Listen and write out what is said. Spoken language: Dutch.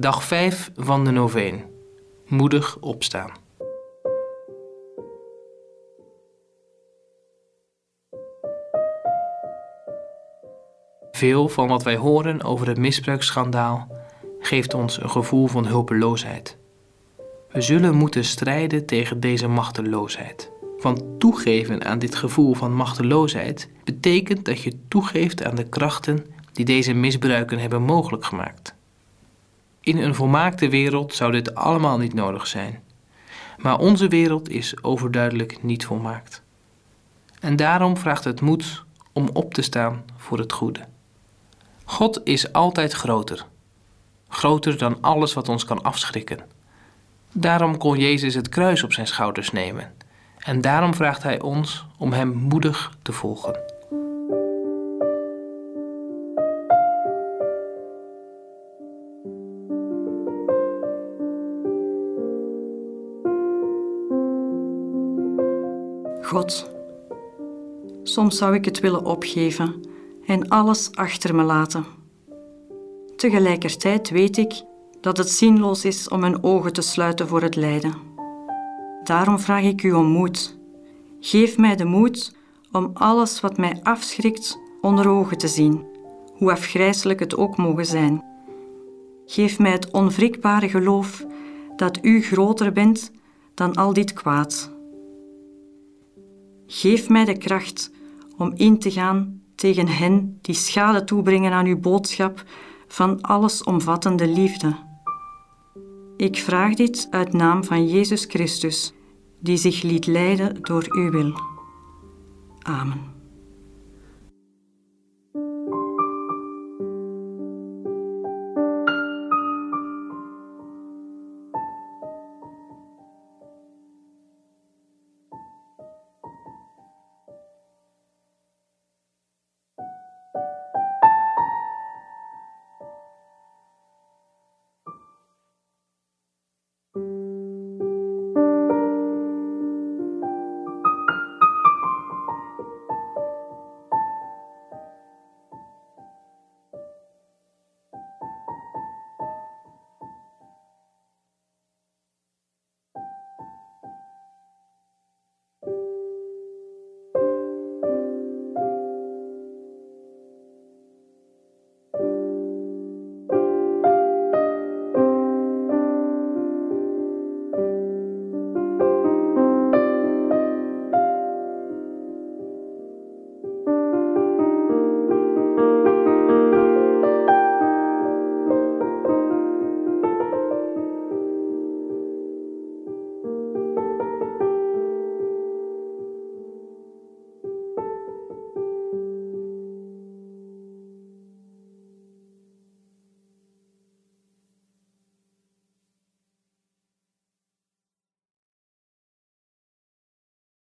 Dag 5 van de noveen. Moedig opstaan. Veel van wat wij horen over het misbruiksschandaal geeft ons een gevoel van hulpeloosheid. We zullen moeten strijden tegen deze machteloosheid. Want toegeven aan dit gevoel van machteloosheid betekent dat je toegeeft aan de krachten die deze misbruiken hebben mogelijk gemaakt. In een volmaakte wereld zou dit allemaal niet nodig zijn. Maar onze wereld is overduidelijk niet volmaakt. En daarom vraagt het moed om op te staan voor het goede. God is altijd groter. Groter dan alles wat ons kan afschrikken. Daarom kon Jezus het kruis op zijn schouders nemen. En daarom vraagt Hij ons om Hem moedig te volgen. God, soms zou ik het willen opgeven en alles achter me laten. Tegelijkertijd weet ik dat het zinloos is om mijn ogen te sluiten voor het lijden. Daarom vraag ik u om moed. Geef mij de moed om alles wat mij afschrikt onder ogen te zien, hoe afgrijselijk het ook mogen zijn. Geef mij het onwrikbare geloof dat u groter bent dan al dit kwaad. Geef mij de kracht om in te gaan tegen hen die schade toebrengen aan uw boodschap van allesomvattende liefde. Ik vraag dit uit naam van Jezus Christus, die zich liet leiden door uw wil. Amen.